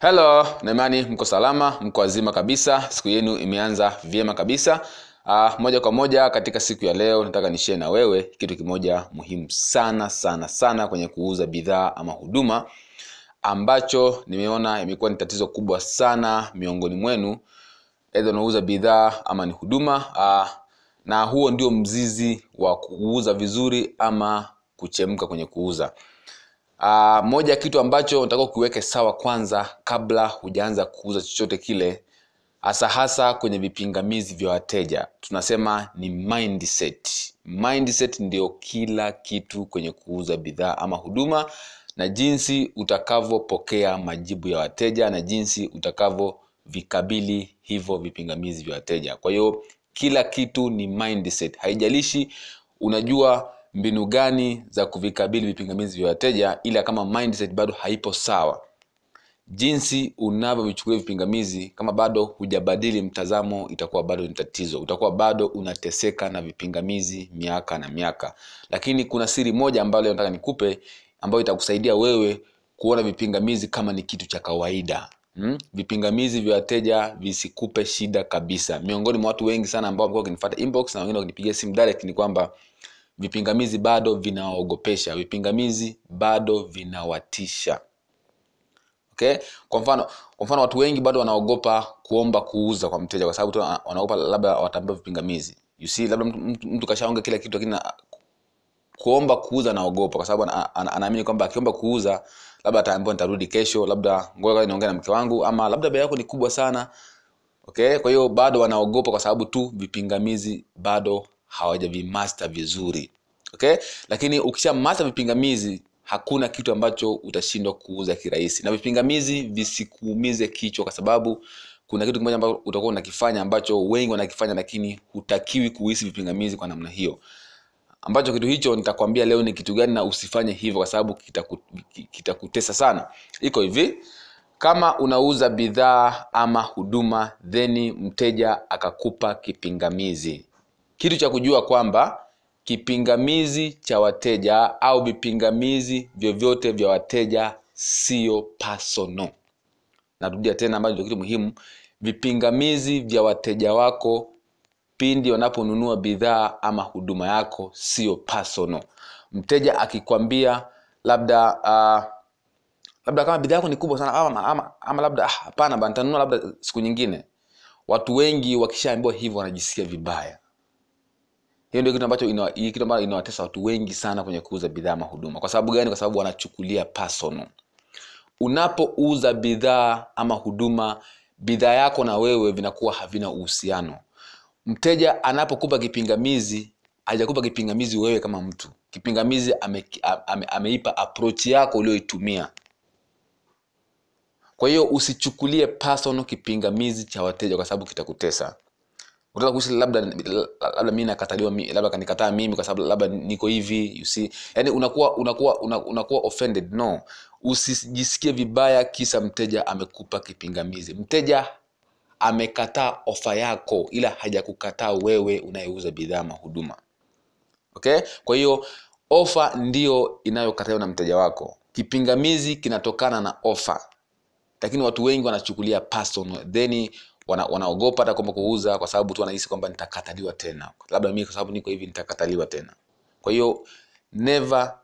Hello, naimani mko salama, mko wazima kabisa. Siku yenu imeanza vyema kabisa. Uh, moja kwa moja katika siku ya leo nataka nishie na wewe kitu kimoja muhimu sana sana sana kwenye kuuza bidhaa ama huduma ambacho nimeona imekuwa ni tatizo kubwa sana miongoni mwenu, aidha unauza bidhaa ama ni huduma uh, na huo ndio mzizi wa kuuza vizuri ama kuchemka kwenye kuuza. Uh, moja kitu ambacho unatakiwa kiweke sawa kwanza kabla hujaanza kuuza chochote kile hasa hasa kwenye vipingamizi vya wateja. Tunasema ni mindset. Mindset ndio kila kitu kwenye kuuza bidhaa ama huduma na jinsi utakavyopokea majibu ya wateja na jinsi utakavyovikabili hivyo vipingamizi vya wateja. Kwa hiyo kila kitu ni mindset. Haijalishi unajua mbinu gani za kuvikabili vipingamizi vya wateja ila kama mindset bado haipo sawa? Jinsi unavyovichukulia vipingamizi kama bado hujabadili mtazamo itakuwa bado ni tatizo. Utakuwa bado unateseka na vipingamizi miaka na miaka. Lakini kuna siri moja ambayo leo nataka nikupe ambayo itakusaidia wewe kuona vipingamizi kama ni kitu cha kawaida. Hmm? vipingamizi vya wateja visikupe shida kabisa. Miongoni mwa watu wengi sana ambao wamekuwa wakinifuata inbox na wengine wakinipigia simu direct ni kwamba vipingamizi bado vinawaogopesha vipingamizi bado vinawatisha. Okay? Kwa mfano kwa mfano watu wengi bado wanaogopa kuomba kuuza kwa mteja kwa sababu tu wanaogopa labda wataambiwa vipingamizi. You see labda mtu, mtu, mtu kashaonga kila kitu lakini kuomba kuuza anaogopa kwa sababu anaamini ana, ana kwamba akiomba kuuza labda ataambiwa nitarudi kesho labda ngoja niongee na mke wangu ama labda bei yako ni kubwa sana. Okay? Kwa hiyo bado wanaogopa kwa sababu tu vipingamizi bado hawajavimaster vizuri. Okay? Lakini ukisha vipingamizi hakuna kitu ambacho utashindwa kuuza kirahisi. Na vipingamizi visikuumize kichwa kwa sababu kuna kitu kimoja ambacho utakuwa unakifanya ambacho wengi wanakifanya lakini hutakiwi kuhisi vipingamizi kwa namna hiyo. Ambacho kitu hicho nitakwambia leo ni kitu gani na usifanye hivyo kwa sababu kitakutesa kita, kita sana. Iko hivi kama unauza bidhaa ama huduma theni mteja akakupa kipingamizi kitu cha kujua kwamba kipingamizi cha wateja au vipingamizi vyovyote vya wateja sio pasono narudia tena ambacho ndio kitu muhimu. Vipingamizi vya wateja wako pindi wanaponunua bidhaa ama huduma yako sio personal. Mteja akikwambia labda uh, labda kama bidhaa yako ni kubwa sana ama, ama, ama labda hapana ah, nitanunua labda siku nyingine. Watu wengi wakishaambiwa hivyo wanajisikia vibaya hiyo ndio kitu ambacho ina, kitu ambacho inawatesa watu wengi sana kwenye kuuza bidhaa ama huduma. Kwa sababu gani? Kwa sababu wanachukulia personal. Unapouza bidhaa ama huduma bidhaa yako na wewe vinakuwa havina uhusiano. Mteja anapokupa kipingamizi hajakupa kipingamizi wewe kama mtu. Kipingamizi ame, ame, ameipa approach yako ulioitumia kwa hiyo usichukulie personal kipingamizi cha wateja kwa sababu kitakutesa unataka kuishi labda labda mimi nakataliwa labda kanikataa mimi kwa sababu labda niko hivi you see. Yani unakuwa unakuwa unakuwa offended no. Usijisikie vibaya kisa mteja amekupa kipingamizi. Mteja amekataa ofa yako ila hajakukataa wewe unayeuza bidhaa mahuduma okay? Kwa hiyo ofa ndiyo inayokataliwa na mteja wako. Kipingamizi kinatokana na ofa. Lakini watu wengi wanachukulia personal. Then wana, wanaogopa hata kwamba kuuza kwa sababu tu wanahisi kwamba nitakataliwa tena. Labda mimi kwa sababu niko hivi nitakataliwa tena. Kwa hiyo never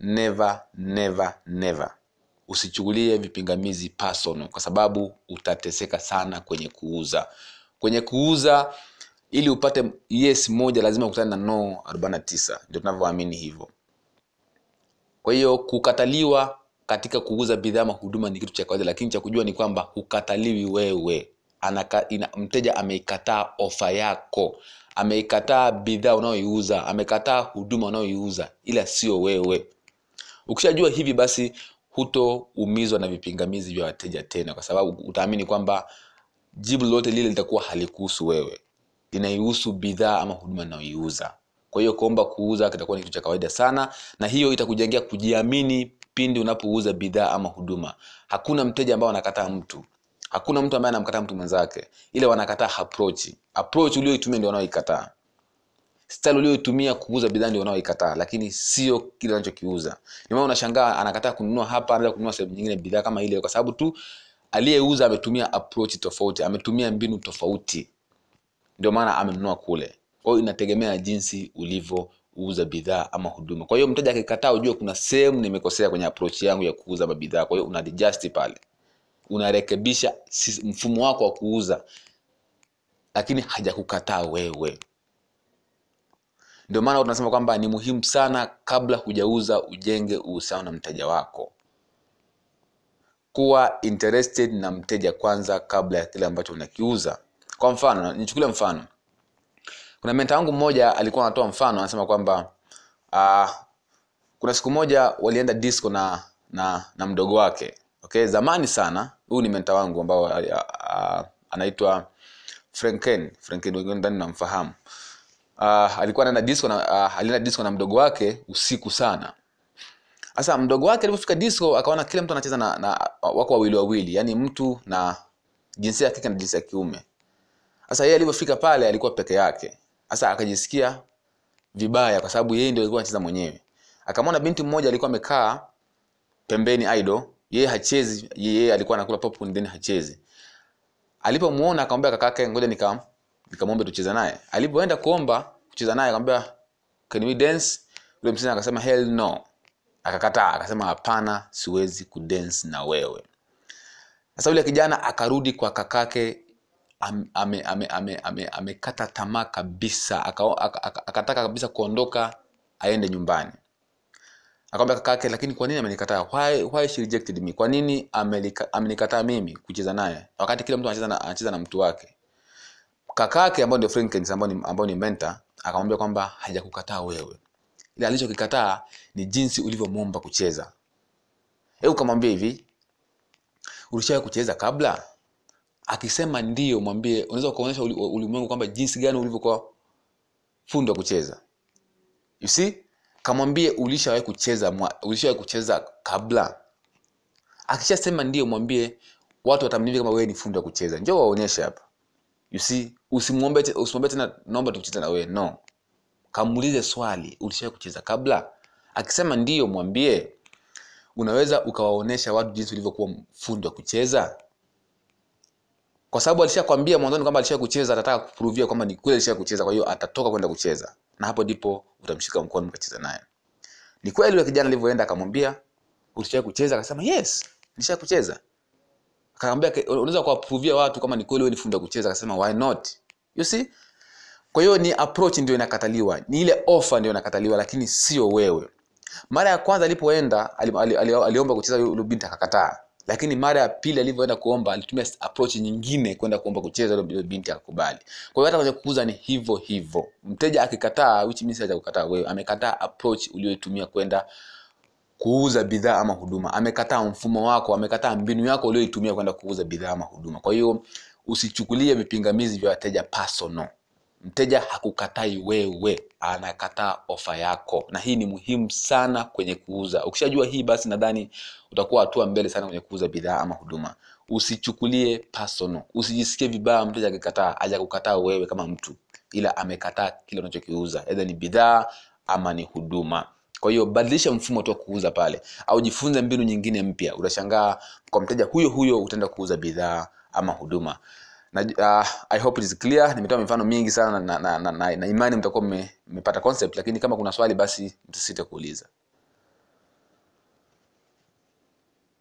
never never never. Usichukulie vipingamizi personal kwa sababu utateseka sana kwenye kuuza. Kwenye kuuza ili upate yes moja lazima ukutane na no 49 ndio tunavyoamini hivyo. Kwa hiyo kukataliwa katika kuuza bidhaa ama huduma ni kitu cha kawaida lakini cha kujua ni kwamba hukataliwi wewe Anaka, ina, mteja ameikataa ofa yako ameikataa bidhaa unayoiuza amekataa huduma unayoiuza ila sio wewe. Ukishajua hivi basi hutoumizwa na vipingamizi vya wateja tena kwa sababu utaamini kwamba jibu lolote lile litakuwa halikuhusu wewe. Linaihusu bidhaa ama huduma inayoiuza kwa hiyo kuomba kuuza kitakuwa ni kitu cha kawaida sana na hiyo itakujengea kujiamini pindi unapouza bidhaa ama huduma. Hakuna mteja ambao anakataa mtu hakuna mtu ambaye anamkataa mtu mwenzake. Ile wanakataa approach approach ulioitumia ndio wanaoikataa. Style ulioitumia kuuza bidhaa ndio wanaoikataa lakini sio kile anachokiuza ndio maana unashangaa anakataa kununua hapa anaweza kununua sehemu nyingine bidhaa kama ile kwa sababu tu aliyeuza ametumia approach tofauti ametumia mbinu tofauti. Ndio maana amenunua kule. Kwa hiyo inategemea jinsi ulivyouza bidhaa ama huduma. Kwa hiyo mteja akikataa ujue kuna sehemu nimekosea kwenye approach yangu ya kuuza mabidhaa kwa hiyo una adjust pale unarekebisha mfumo wako wa kuuza lakini hajakukataa wewe. Ndio maana tunasema kwamba ni muhimu sana kabla hujauza ujenge uhusiano na mteja wako. Kuwa interested na mteja kwanza kabla ya kile ambacho unakiuza. Kwa mfano nichukulie mfano. Kuna menta wangu mmoja alikuwa anatoa mfano anasema kwamba uh, kuna siku moja walienda disco na na na mdogo wake okay zamani sana huyu ni menta wangu ambao anaitwa franken franken wengine ndani namfahamu. Uh, alikuwa anaenda disco na uh, alienda disco na mdogo wake usiku sana. Sasa mdogo wake alipofika disco akaona kila mtu anacheza na, na wako wawili wawili yani mtu na jinsia ya kike na jinsia ya kiume. Sasa yeye alivyofika pale alikuwa peke yake. Sasa akajisikia vibaya kwa sababu yeye ndio alikuwa anacheza mwenyewe. Akamwona binti mmoja alikuwa amekaa pembeni idol yeye hachezi yeye alikuwa anakula popcorn then hachezi. Alipomuona akamwambia kakake ngoja nika nikamwombe tucheze naye. Alipoenda kuomba kucheza naye akamwambia can we dance? Yule msichana akasema hell no. Akakataa akasema hapana siwezi kudance na wewe. Sasa yule kijana akarudi kwa kakake amekata ame- ame- ame- ame- amekata tamaa kabisa aka- aka- aka- akataka kabisa kuondoka aende nyumbani akamwambia kaka yake lakini kwa nini amenikataa? Why, why she rejected me? Kwa nini amenikataa mimi kucheza naye? Wakati kila mtu anacheza na, anacheza na mtu wake. Kakake ambao ndio Frankens ambao ni, ambao ni mentor akamwambia kwamba hajakukataa wewe. Ile alichokikataa ni jinsi ulivyomwomba kucheza. Hebu kamwambia hivi ulishawahi kucheza kabla? Akisema ndio mwambie unaweza ukaonyesha ulimwengu kwamba jinsi gani ulivyokuwa fundwa kucheza. You see kamwambie ulishawahi kucheza ulishawahi kucheza kabla? Akishasema ndio mwambie watu watamnivia kama wewe ni fundi wa kucheza. Njoo waonyeshe hapa. You see? Usimwombe usimwombe tena naomba tucheze na wewe. No. Kamuulize swali ulishawahi kucheza kabla? Akisema ndio mwambie unaweza ukawaonyesha watu jinsi ulivyokuwa fundi wa kucheza? Kwa sababu alishakwambia mwanzoni kwamba alisha kucheza atataka kupuruvia kwamba ni kweli alisha kucheza kwa hiyo atatoka kwenda kucheza na hapo ndipo utamshika mkono mkacheza naye. Ni kweli yule kijana alivyoenda akamwambia ulishawahi kucheza? Akasema yes nisha kucheza. Akamwambia "Ke- unaweza kuwapuruvia watu kama ni kweli wewe ni fundi kucheza? Akasema why not? You see? Kwa hiyo ni approach ndio inakataliwa ni ile offer ndio inakataliwa lakini sio wewe. Mara ya kwanza alipoenda ali, ali, ali, aliomba kucheza yule binti akakataa lakini mara ya pili alivyoenda kuomba alitumia approach nyingine kwenda kuomba kucheza ile binti akubali kwa hiyo hata kwenye kuuza ni hivyo hivyo. Mteja akikataa which means haja kukataa wewe. Amekataa approach uliyoitumia kwenda kuuza bidhaa ama huduma. Amekataa mfumo wako amekataa mbinu yako ulioitumia kwenda kuuza bidhaa ama huduma. Kwa hiyo usichukulie vipingamizi vya wateja personal. Mteja hakukatai wewe anakataa ofa yako. Na hii ni muhimu sana kwenye kuuza. Ukishajua hii basi nadhani utakuwa hatua mbele sana kwenye kuuza bidhaa ama huduma. Usichukulie personal. Usijisikie vibaya mteja akikataa hajakukataa wewe kama mtu. Ila amekataa kile unachokiuza. Edha ni bidhaa ama ni huduma. Kwa hiyo badilisha mfumo tu wa kuuza pale. Au jifunze mbinu nyingine mpya. Utashangaa kwa mteja huyo huyo utaenda kuuza bidhaa ama huduma na, uh, i hope it is clear. Nimetoa mifano mingi sana na, na, na, na, na imani mtakuwa mmepata concept lakini kama kuna swali basi msisite kuuliza